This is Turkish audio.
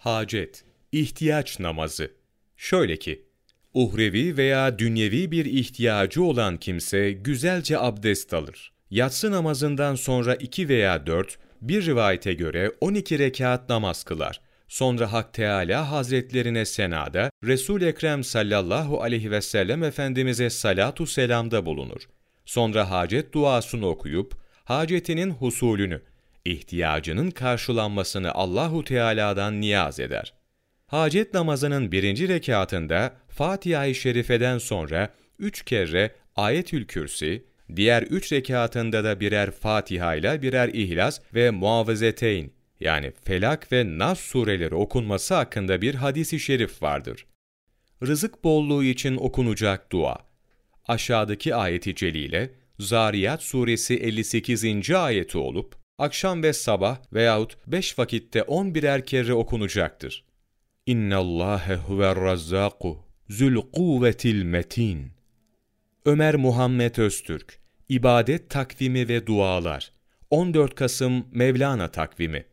Hacet, ihtiyaç namazı. Şöyle ki, uhrevi veya dünyevi bir ihtiyacı olan kimse güzelce abdest alır. Yatsı namazından sonra iki veya dört, bir rivayete göre 12 rekat namaz kılar. Sonra Hak Teala Hazretlerine senada, Resul Ekrem sallallahu aleyhi ve sellem Efendimiz'e salatu selamda bulunur. Sonra hacet duasını okuyup, hacetinin husulünü, ihtiyacının karşılanmasını Allahu Teala'dan niyaz eder. Hacet namazının birinci rekatında Fatiha-i Şerife'den sonra üç kere Ayetül Kürsi, diğer üç rekatında da birer Fatiha ile birer İhlas ve Muavezeteyn yani Felak ve Nas sureleri okunması hakkında bir hadisi şerif vardır. Rızık bolluğu için okunacak dua. Aşağıdaki ayeti celile, Zariyat suresi 58. ayeti olup, akşam ve sabah veyahut beş vakitte on birer kere okunacaktır. İnna Allahe huve'r-razzaku zul kuvvetil metin. Ömer Muhammed Öztürk İbadet takvimi ve dualar 14 Kasım Mevlana takvimi